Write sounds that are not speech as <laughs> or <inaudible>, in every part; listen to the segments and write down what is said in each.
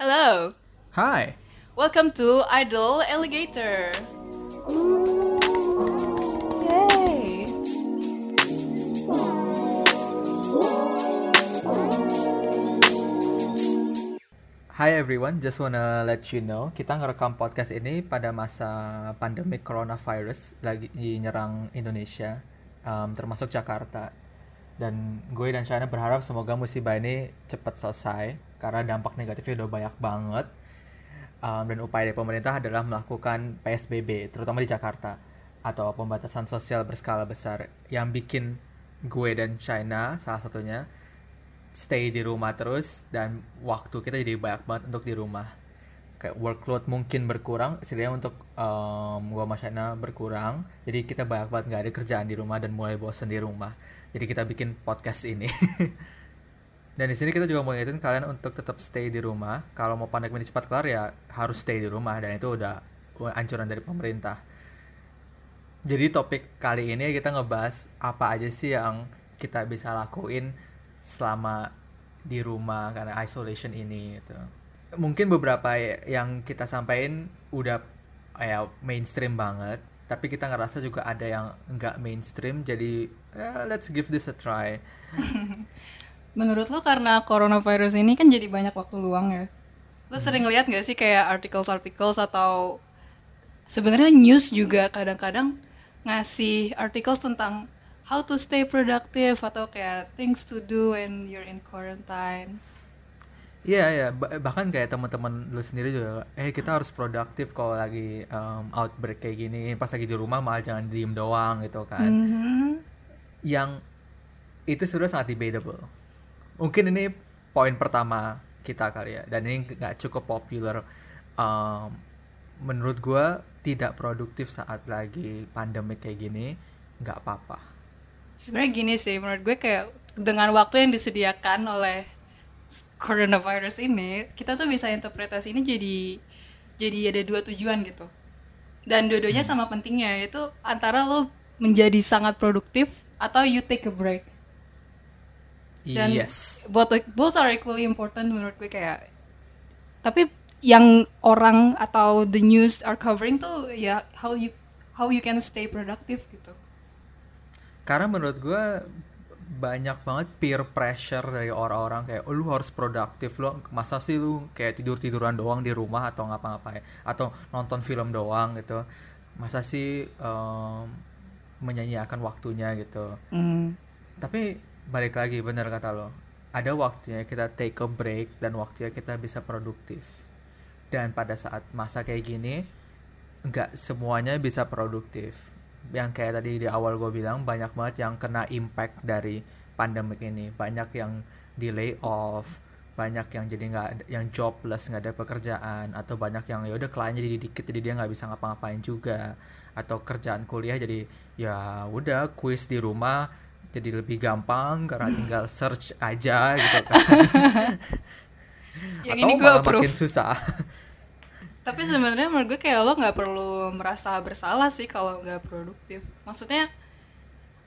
Hello. Hi. Welcome to Idol Alligator. Yay. Hi everyone, just wanna let you know kita ngerekam podcast ini pada masa pandemi coronavirus lagi nyerang Indonesia, um, termasuk Jakarta. Dan gue dan Shana berharap semoga musibah ini cepat selesai karena dampak negatifnya udah banyak banget. Um, dan upaya dari pemerintah adalah melakukan PSBB, terutama di Jakarta atau pembatasan sosial berskala besar. Yang bikin gue dan China salah satunya stay di rumah terus dan waktu kita jadi banyak banget untuk di rumah. Kayak workload mungkin berkurang setidaknya untuk um, gua sama Shana berkurang. Jadi kita banyak banget nggak ada kerjaan di rumah dan mulai bosan di rumah jadi kita bikin podcast ini. <laughs> Dan di sini kita juga mau ngingetin kalian untuk tetap stay di rumah. Kalau mau pandemi ini cepat kelar ya harus stay di rumah. Dan itu udah anjuran dari pemerintah. Jadi topik kali ini kita ngebahas apa aja sih yang kita bisa lakuin selama di rumah karena isolation ini gitu. Mungkin beberapa yang kita sampaikan udah ya mainstream banget, tapi kita ngerasa juga ada yang nggak mainstream jadi ya, let's give this a try. <laughs> Menurut lo karena coronavirus ini kan jadi banyak waktu luang ya. Lo hmm. sering lihat gak sih kayak artikel-artikel atau sebenarnya news juga kadang-kadang ngasih artikel tentang how to stay productive atau kayak things to do when you're in quarantine. Iya yeah, iya yeah. bahkan kayak teman-teman lu sendiri juga eh kita harus produktif kalau lagi um, outbreak kayak gini pas lagi di rumah malah jangan diem doang gitu kan. Mm -hmm. Yang itu sudah sangat debatable. Mungkin ini poin pertama kita kali ya dan ini nggak cukup populer. Um, menurut gue tidak produktif saat lagi pandemi kayak gini nggak apa-apa sebenarnya gini sih menurut gue kayak dengan waktu yang disediakan oleh coronavirus ini kita tuh bisa interpretasi ini jadi jadi ada dua tujuan gitu. Dan dua-duanya sama pentingnya itu antara lo menjadi sangat produktif atau you take a break. Dan yes. both both are equally important menurut gue kayak tapi yang orang atau the news are covering tuh ya how you how you can stay productive gitu. Karena menurut gue banyak banget peer pressure dari orang-orang kayak oh, lu harus produktif lu masa sih lu kayak tidur tiduran doang di rumah atau ngapa-ngapain? Atau nonton film doang gitu. Masa sih um, menyanyiakan waktunya gitu. Mm. tapi balik lagi bener kata lo ada waktunya kita take a break dan waktunya kita bisa produktif. Dan pada saat masa kayak gini nggak semuanya bisa produktif yang kayak tadi di awal gue bilang banyak banget yang kena impact dari pandemik ini. Banyak yang di lay off banyak yang jadi nggak yang jobless nggak ada pekerjaan atau banyak yang ya udah kliennya jadi dikit jadi dia nggak bisa ngapa-ngapain juga. Atau kerjaan kuliah jadi ya udah kuis di rumah jadi lebih gampang karena tinggal search aja gitu kan. <laughs> Yang atau ini gue makin susah <laughs> tapi sebenarnya menurut gue kayak lo nggak perlu merasa bersalah sih kalau nggak produktif. Maksudnya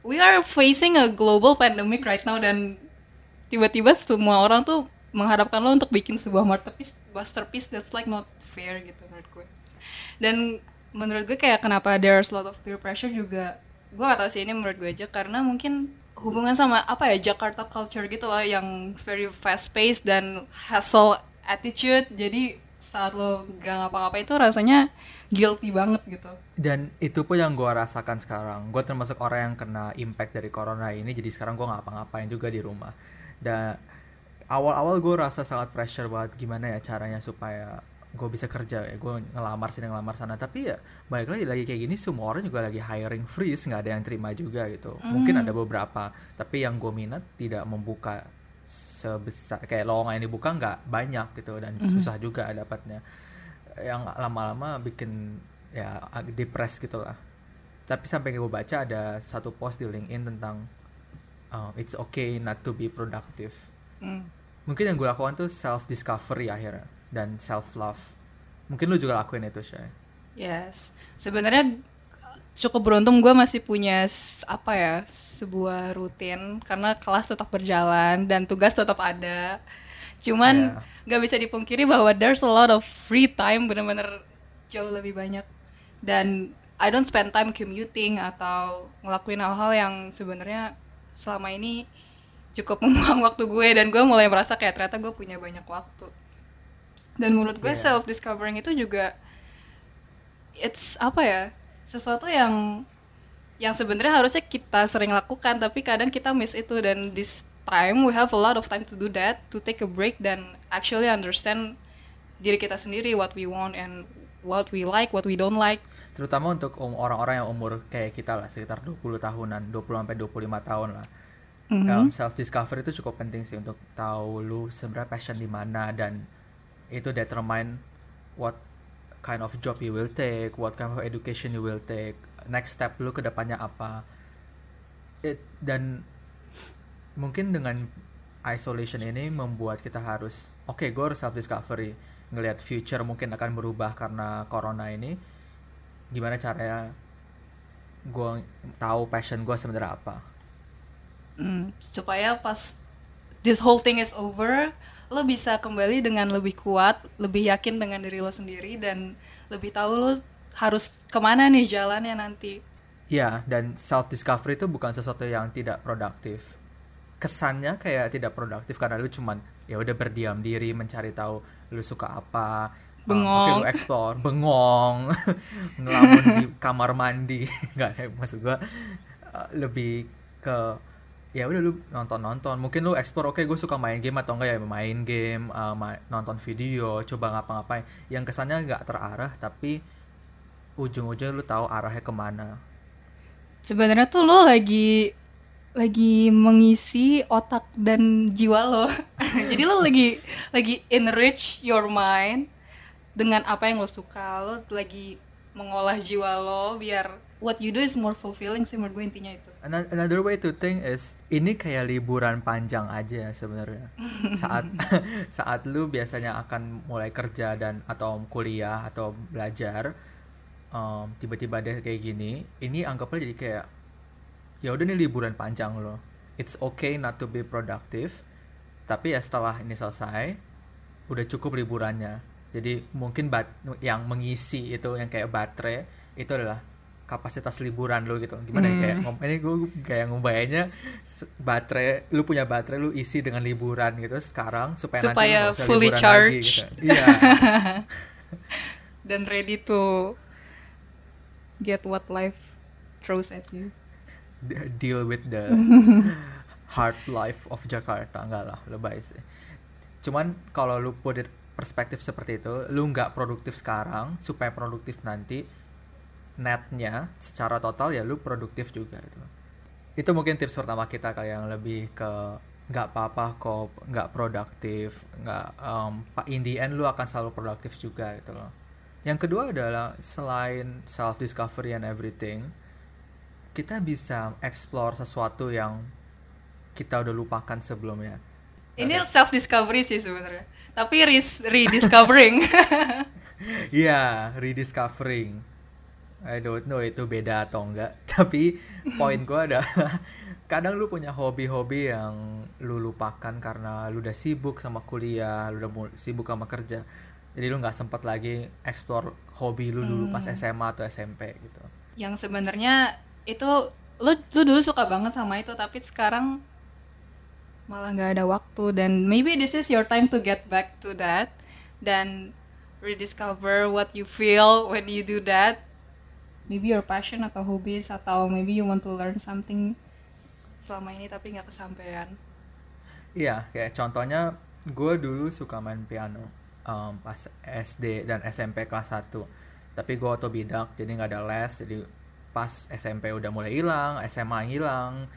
we are facing a global pandemic right now dan tiba-tiba semua orang tuh mengharapkan lo untuk bikin sebuah masterpiece masterpiece that's like not fair gitu menurut gue. Dan menurut gue kayak kenapa there's a lot of peer pressure juga gue gak tau sih ini menurut gue aja karena mungkin hubungan sama apa ya Jakarta culture gitu loh yang very fast paced dan hustle attitude. Jadi saat lo gak ngapa-ngapa itu rasanya guilty banget gitu. Dan itu pun yang gue rasakan sekarang. Gue termasuk orang yang kena impact dari corona ini jadi sekarang gue ngapa-ngapain juga di rumah. Dan awal-awal gue rasa sangat pressure banget gimana ya caranya supaya gue bisa kerja ya. Gue ngelamar sini ngelamar sana. Tapi ya balik lagi lagi kayak gini semua orang juga lagi hiring freeze nggak ada yang terima juga gitu. Mm. mungkin ada beberapa tapi yang gue minat tidak membuka sebesar kayak lowongan yang dibuka nggak banyak gitu dan mm. susah juga dapatnya. Yang lama-lama bikin ya depres gitu lah. Tapi sampai gue baca ada satu post di LinkedIn tentang uh, it's okay not to be productive. Mm. mungkin yang gue lakukan tuh self discovery akhirnya dan self love mungkin lu juga lakuin itu sih yes. Sebenarnya cukup beruntung gue masih punya apa ya sebuah rutin. Karena kelas tetap berjalan dan tugas tetap ada. Cuman yeah. nggak bisa dipungkiri bahwa there's a lot of free time bener-bener jauh lebih banyak. Dan I don't spend time commuting atau ngelakuin hal-hal yang sebenarnya selama ini cukup <laughs> membuang waktu gue. Dan gue mulai merasa kayak ternyata gue punya banyak waktu. Dan menurut gue Yeah. self discovering itu juga it's apa ya sesuatu yang yang sebenarnya harusnya kita sering lakukan tapi kadang kita miss itu. Dan this time we have a lot of time to do that to take a break dan actually understand diri kita sendiri what we want and what we like what we don't like. Terutama untuk um- orang-orang yang umur kayak kita lah sekitar 20 tahunan 20 sampai 25 tahun lah. Self discovery itu cukup penting sih untuk tahu lu sebenarnya passion di mana dan itu determine what kind of job you will take what kind of education you will take next step lu ke depannya apa. It- dan mungkin dengan isolation ini membuat kita harus oke gue harus self discovery ngelihat future mungkin akan berubah karena corona ini. Gimana caranya gue tahu passion gue sebenarnya apa? Hmm, supaya pas this whole thing is over lo bisa kembali dengan lebih kuat lebih yakin dengan diri lo sendiri dan lebih tahu lo harus ke mana nih jalannya nanti Iya, dan self discovery itu bukan sesuatu yang tidak produktif. Kesannya kayak tidak produktif karena lu cuman ya udah berdiam diri mencari tahu lu suka apa. um, Bengong. Lu <laughs> explore, bengong, <laughs> ngelamun di kamar mandi. <laughs> Enggak, maksud gua uh, lebih ke ya udah lu nonton-nonton. Mungkin lu explore, oke gue suka main game atau enggak ya main game, uh, ma- nonton video, coba ngapa-ngapain. Yang kesannya nggak terarah tapi ujung-ujungnya lu tahu arahnya ke mana. sebenarnya tuh lo lagi lagi mengisi otak dan jiwa lo <laughs> jadi lo lagi lagi enrich your mind dengan apa yang lo suka lo lagi mengolah jiwa lo biar what you do is more fulfilling sih menurut gue intinya itu Ano- Another way to think is ini kayak liburan panjang aja sebenarnya. <laughs> saat <laughs> saat lu biasanya akan mulai kerja dan atau kuliah atau belajar um, tiba-tiba ada kayak gini, ini anggaplah jadi kayak ya udah nih liburan panjang lo. It's okay not to be productive. Tapi ya setelah ini selesai udah cukup liburannya. Jadi mungkin bat yang mengisi itu yang kayak baterai itu adalah kapasitas liburan lu gitu. Gimana ya kayak ngom- ini gue kayak ngebayangnya baterai lu punya baterai lu isi dengan liburan gitu sekarang supaya, nanti Supaya usah fully liburan lagi, charged. gitu. iya. <laughs> Dan ready to get what life throws at you. Deal with the <laughs> hard life of Jakarta. Enggak lah lebay sih. Cuman kalau lu put it perspektif seperti itu lu nggak produktif sekarang supaya produktif nanti netnya secara total ya lu produktif juga itu itu mungkin tips pertama kita kali yang lebih ke nggak apa-apa kok nggak produktif nggak um, in the end lu akan selalu produktif juga gitu loh. Yang kedua adalah selain self discovery and everything kita bisa explore sesuatu yang kita udah lupakan sebelumnya. Ini self discovery sih sebenarnya tapi rediscovering. <laughs> Iya, rediscovering. I don't know itu beda atau enggak. <laughs> Tapi poin gue adalah <laughs> kadang lu punya hobi-hobi yang lu lupakan karena lu udah sibuk sama kuliah, lu udah sibuk sama kerja. Jadi lu nggak sempet lagi explore hobi lu dulu pas SMA atau SMP gitu. yang sebenarnya itu lu lu dulu suka banget sama itu tapi sekarang malah nggak ada waktu dan maybe this is your time to get back to that dan rediscover what you feel when you do that maybe your passion atau hobbies atau maybe you want to learn something selama ini tapi nggak kesampaian. Iya, kayak contohnya gue dulu suka main piano um, pas SD dan SMP kelas 1 tapi gue otodidak jadi nggak ada les jadi pas SMP udah mulai hilang SMA hilang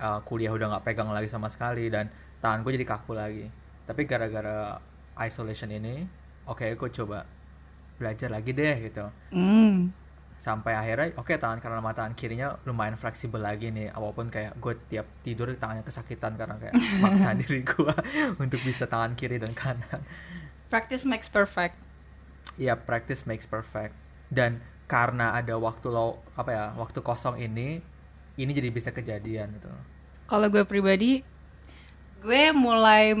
uh, kuliah udah nggak pegang lagi sama sekali dan tangan gue jadi kaku lagi. Tapi gara-gara isolation ini oke gue coba belajar lagi deh gitu. Hmm. Sampai akhirnya oke tangan kanan sama tangan kirinya lumayan fleksibel lagi nih walaupun kayak gue tiap tidur tangannya kesakitan karena kayak <laughs> maksa diri gue <laughs> untuk bisa tangan kiri dan kanan practice makes perfect Iya, practice makes perfect. Dan karena ada waktu lo apa ya, waktu kosong ini, ini jadi bisa kejadian gitu. kalau gue pribadi gue mulai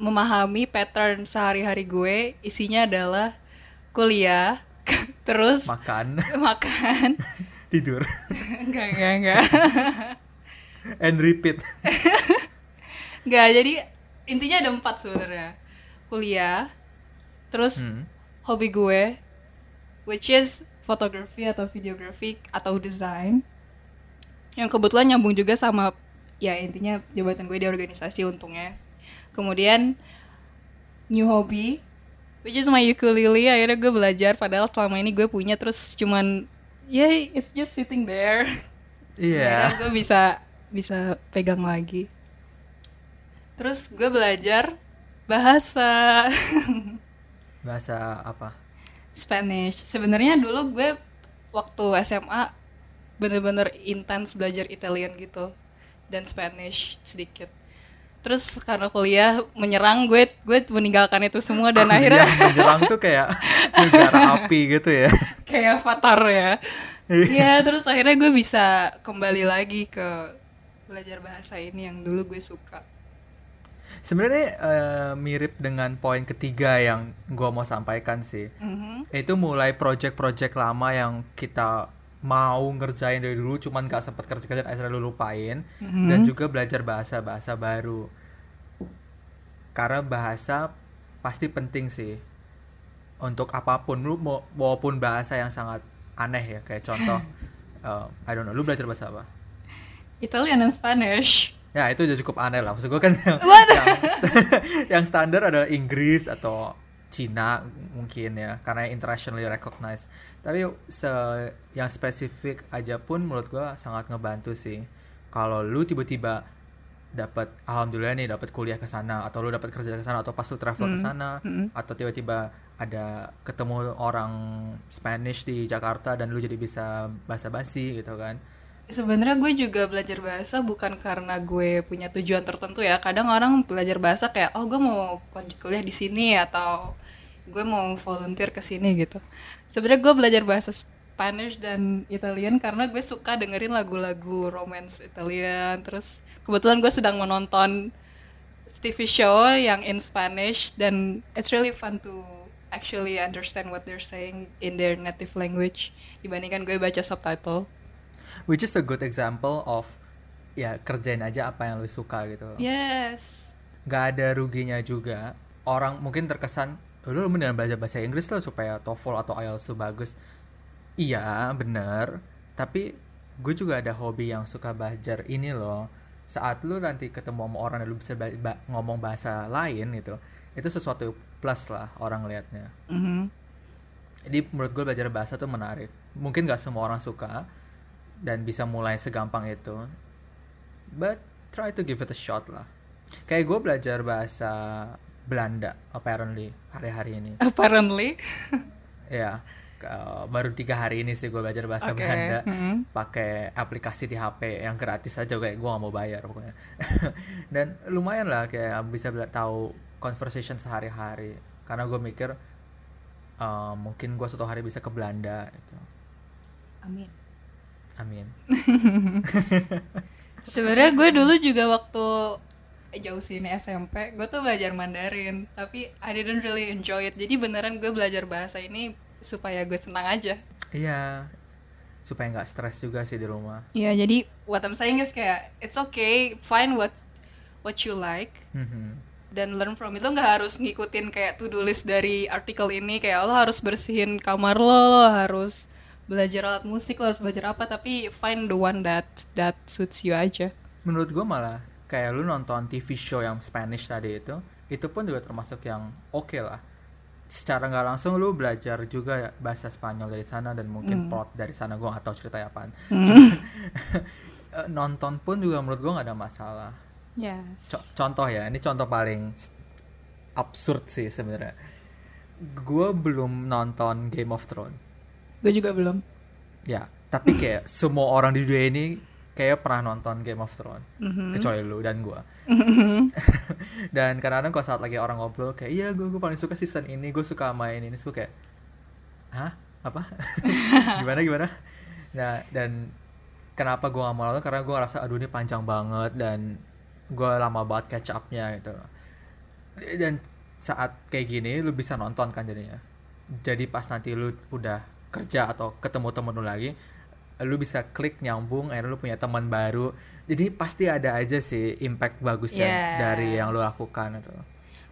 memahami pattern sehari-hari gue isinya adalah kuliah terus makan. <laughs> makan. <laughs> Tidur. <laughs> Enggak enggak enggak. And repeat. Enggak jadi intinya ada empat sebenarnya. Kuliah terus Hmm. hobi gue which is fotografi atau videografi atau desain. Yang kebetulan nyambung juga sama ya intinya jabatan gue di organisasi untungnya. Kemudian new hobby which is my ukulele akhirnya gue belajar padahal selama ini gue punya terus cuman ya it's just sitting there. Iya. <laughs> Akhirnya gue bisa bisa pegang lagi. Terus gue belajar bahasa. <laughs> Bahasa apa? Spanish. Sebenarnya dulu gue waktu SMA bener-bener intens belajar Italian gitu dan Spanish sedikit. Terus karena kuliah menyerang gue gue meninggalkan itu semua dan akhirnya yang menyerang tuh kayak <laughs> negara api gitu ya kayak avatar ya. Iya, terus akhirnya gue bisa kembali lagi ke belajar bahasa ini yang dulu gue suka. sebenarnya eh, mirip dengan poin ketiga yang gua mau sampaikan sih Mhm. itu mulai project-project lama yang kita mau ngerjain dari dulu cuman gak sempet kerja-kerja akhirnya lu lupain. Dan juga belajar bahasa-bahasa baru. Karena bahasa pasti penting sih. Untuk apa pun lu mau walaupun bahasa yang sangat aneh ya kayak contoh <laughs> eh, I don't know lu belajar bahasa apa? Italian dan Spanish. ya itu udah cukup aneh lah. Maksud gue kan yang, <laughs> yang, yang standar ada Inggris atau Cina mungkin ya karena internationally recognized tapi se yang spesifik aja pun menurut gue sangat ngebantu sih. Kalau lu tiba-tiba dapat alhamdulillah nih dapat kuliah ke sana atau lu dapat kerja ke sana atau pas lu travel ke sana atau tiba-tiba ada ketemu orang Spanish di Jakarta dan lu jadi bisa basa-basi gitu kan. Sebenarnya gue juga belajar bahasa bukan karena gue punya tujuan tertentu ya. Kadang orang belajar bahasa kayak, oh gue mau lanjut kuliah di sini atau gue mau volunteer ke sini gitu. Sebenarnya gue belajar bahasa Spanish dan Italian karena gue suka dengerin lagu-lagu romance Italian. Terus kebetulan gue sedang menonton TV show yang in Spanish dan it's really fun to actually understand what they're saying in their native language dibandingkan gue baca subtitle. which is a good example of ya kerjain aja apa yang lu suka gitu Yes. nggak ada ruginya juga orang mungkin terkesan lu mendingan belajar bahasa Inggris lo supaya TOEFL atau IELTS tuh bagus. Iya bener. Tapi gue juga ada hobi yang suka belajar ini loh. Saat lu nanti ketemu sama orang dan lu bisa ba- ba- ngomong bahasa lain gitu itu sesuatu plus lah orang liatnya Mhm. jadi menurut gue belajar bahasa tuh menarik. Mungkin gak semua orang suka dan bisa mulai segampang itu but try to give it a shot lah. Kayak gue belajar bahasa Belanda apparently hari-hari ini Apparently. <laughs> ya ke- baru tiga hari ini sih gue belajar bahasa Oke, Belanda mhm. pakai aplikasi di HP yang gratis aja kayak gue gak mau bayar pokoknya <laughs> dan lumayan lah kayak bisa bela- tahu conversation sehari-hari karena gue mikir eh, mungkin gue suatu hari bisa ke Belanda gitu Amin. amin <laughs> Sebenarnya gue dulu juga waktu jauh sini SMP, gue tuh belajar Mandarin, tapi I didn't really enjoy it. Jadi beneran gue belajar bahasa ini supaya gue senang aja. iya supaya nggak stres juga sih di rumah Iya, jadi what I'm saying is kayak it's okay, find what what you like Mhm. dan learn from it. Lo nggak harus ngikutin kayak to-do list dari artikel ini kayak lo harus bersihin kamar lo, lo harus belajar alat musik, lo harus belajar apa, tapi find the one that that suits you aja. menurut gue malah kayak lu nonton TV show yang Spanish tadi itu itu pun juga termasuk yang oke lah. Secara nggak langsung lu belajar juga bahasa Spanyol dari sana dan mungkin plot dari sana gue nggak tahu ceritanya apaan. Cuman, <laughs> eh, nonton pun juga menurut gue nggak ada masalah. Yes. Co- contoh ya ini contoh paling absurd sih sebenarnya. Gue belum nonton Game of Thrones. Gue juga belum. ya tapi kayak semua orang di dunia ini kayak pernah nonton Game of Thrones Mhm. kecuali lu dan gua. <laughs> Dan kadang-kadang kalau saat lagi orang ngobrol kayak iya gue gue paling suka season ini gue suka main ini gue kayak hah? Apa? <laughs> Gimana gimana? Nah dan kenapa gua gak mau nonton? Karena gua ngerasa aduh ini panjang banget dan gua lama banget catch upnya gitu. Dan saat kayak gini lu bisa nonton kan jadinya. Jadi pas nanti lu udah kerja atau ketemu temen lu lagi lu bisa klik nyambung akhirnya lu punya teman baru. Jadi pasti ada aja sih impact bagusnya Yes. dari yang lu lakukan itu.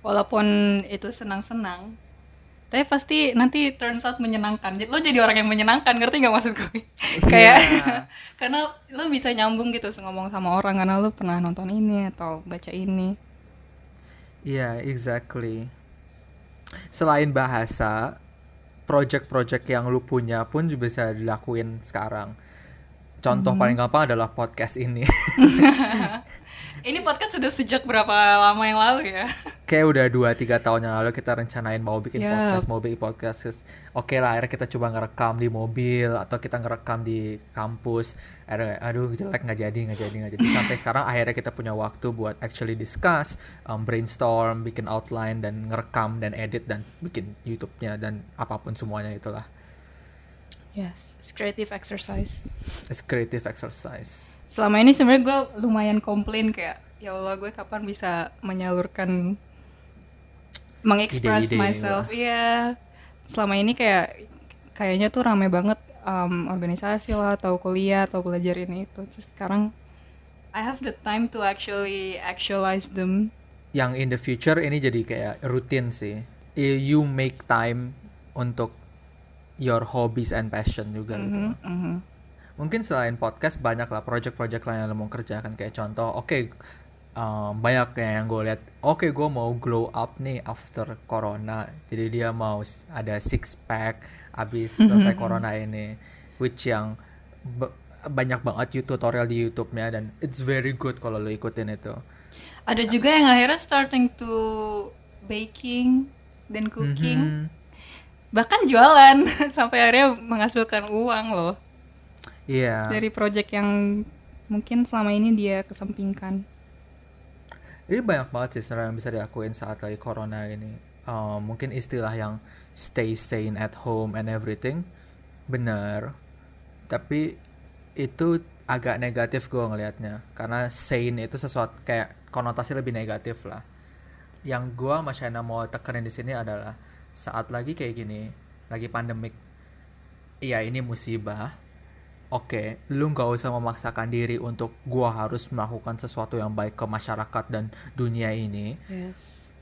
Walaupun itu senang-senang tapi pasti nanti turns out menyenangkan. Jadi lo jadi orang yang menyenangkan ngerti nggak maksud gue? Kayak <laughs> karena lo bisa nyambung gitu ngomong sama orang karena lo pernah nonton ini atau baca ini. Iya, exactly. Selain bahasa, project-project yang lu punya pun juga bisa dilakuin sekarang. Contoh paling gampang adalah podcast ini. <laughs> ini podcast sudah sejak berapa lama yang lalu ya <laughs> Kayak udah 2-3 tahun yang lalu kita rencanain mau bikin Yap. podcast, mau bikin podcast. Oke lah, akhirnya kita coba ngerekam di mobil atau kita ngerekam di kampus. Akhirnya, aduh jelek nggak jadi, nggak jadi, nggak jadi. Sampai sekarang akhirnya kita punya waktu buat actually discuss, um, brainstorm, bikin outline dan ngerekam dan edit dan bikin YouTube-nya dan apa pun semuanya itulah. yes it's creative exercise It's creative exercise. Selama ini sebenarnya gue lumayan komplain kayak ya Allah gue kapan bisa menyalurkan Ide-ide myself iya selama ini kayak kayaknya tuh rame banget um, organisasi lah atau kuliah atau belajar ini itu terus sekarang I have the time to actually actualize them Yang in the future ini jadi kayak rutin sih. You make time untuk your hobbies and passion juga gitu. Mhm, mhm. Mungkin selain podcast banyak lah project-project lain yang lo mau kerjakan kayak contoh, oke um, banyak yang gue lihat, oke gue mau glow up nih after corona, jadi dia mau ada six pack abis <laughs> selesai corona ini, which yang ba- banyak banget you tutorial di YouTube-nya dan it's very good kalau lo ikutin itu. ada juga yang akhirnya starting to baking dan cooking Mhm. bahkan jualan <laughs> sampai akhirnya menghasilkan uang loh Iya. dari project yang mungkin selama ini dia kesampingkan. Ini banyak banget sih sebenarnya yang bisa dilakuin saat lagi corona ini. Um, mungkin istilah yang stay sane at home and everything, bener. Tapi itu agak negatif gue ngelihatnya, karena sane itu sesuatu kayak konotasi lebih negatif lah. Yang gue sama Shaina mau tekenin di sini adalah saat lagi kayak gini, lagi pandemik, iya ini musibah, Oke, lu nggak usah memaksakan diri untuk gua harus melakukan sesuatu yang baik ke masyarakat dan dunia ini. Yes.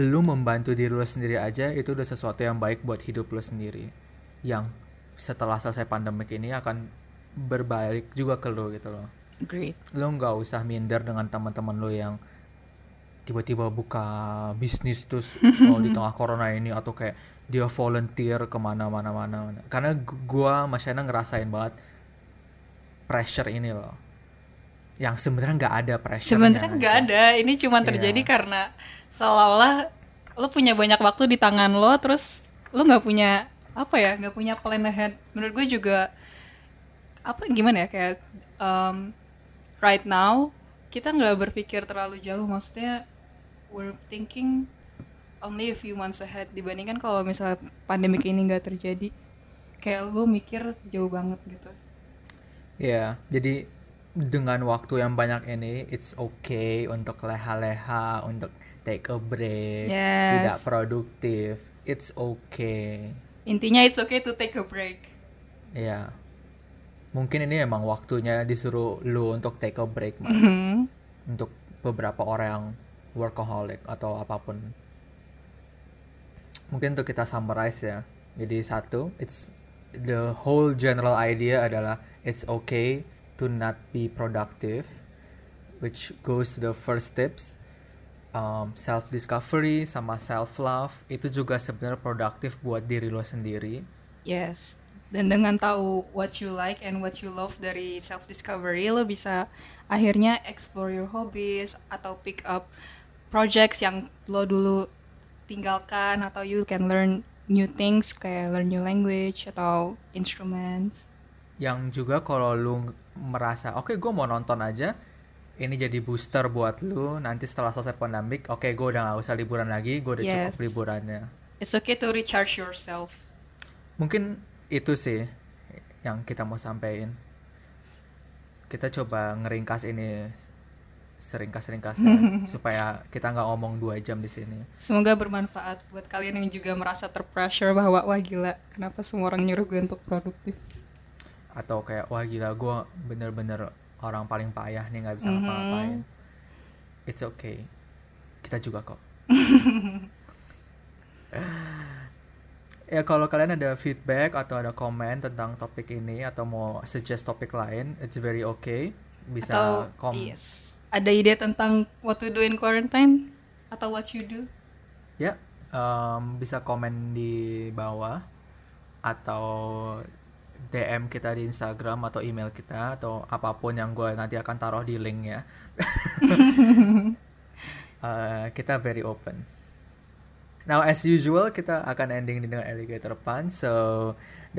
Lu membantu diri lu sendiri aja itu udah sesuatu yang baik buat hidup lu sendiri. Yang setelah selesai pandemik ini akan berbalik juga ke lu gitu loh. Great. Lu nggak usah minder dengan teman-teman lu yang tiba-tiba buka bisnis terus <laughs> oh, di tengah corona ini atau kayak dia volunteer ke mana-mana mana karena gu- gua sama Shaina ngerasain banget pressure ini loh. Yang sebenarnya nggak ada pressure Sebenarnya nggak ada, ini cuma Iya. terjadi karena seolah-olah lo punya banyak waktu di tangan lo, terus lo nggak punya apa ya, nggak punya plan ahead. Menurut gue juga apa gimana ya kayak um, right now kita nggak berpikir terlalu jauh, maksudnya we're thinking only a few months ahead dibandingkan kalau misalnya pandemik ini nggak terjadi, kayak lo mikir jauh banget gitu. ya jadi dengan waktu yang banyak ini it's okay untuk leha-leha untuk take a break Yes. tidak produktif it's okay Intinya it's okay to take a break. ya mungkin ini emang waktunya disuruh lu untuk take a break Mak. Mhm. untuk beberapa orang yang workaholic atau apa pun mungkin untuk kita summarize ya. Jadi satu it's the whole general idea adalah it's okay to not be productive which goes to the first tips. Um, self discovery sama self love itu juga sebenarnya produktif buat diri lo sendiri. Yes. Dan dengan tahu what you like and what you love dari self discovery, lo bisa akhirnya explore your hobbies atau pick up projects yang lo dulu tinggalkan atau you can learn new things kayak learn new language atau instruments. yang juga kalau lu merasa oke gue mau nonton aja ini jadi booster buat lu nanti setelah selesai pandemik oke gue udah gak usah liburan lagi gue udah cukup Yes. liburannya It's okay to recharge yourself. mungkin itu sih yang kita mau sampaikan kita coba ngeringkas ini seringkas-ringkasnya <laughs> supaya kita nggak ngomong dua jam di sini. Semoga bermanfaat buat kalian yang juga merasa terpressure bahwa wah gila, kenapa semua orang nyuruh gue untuk produktif. Atau kayak wah gila gue bener-bener orang paling payah nih nggak bisa Mhm. ngapa-ngapain. It's okay. Kita juga kok. <laughs> ya kalau kalian ada feedback atau ada komen tentang topik ini atau mau suggest topik lain, it's very okay. Bisa atau kom yes, ada ide tentang what to do in quarantine atau what you do. ya em, bisa komen di bawah atau DM kita di Instagram atau email kita atau apa pun yang gue nanti akan taruh di linknya. <laughs> Eh, kita very open. Now as usual kita akan ending dengan alligator pun. So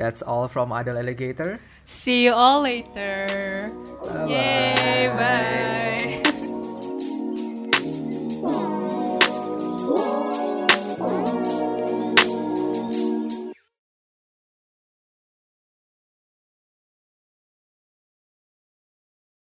that's all from Adel Alligator. See you all later. Bye-bye. Yay, bye.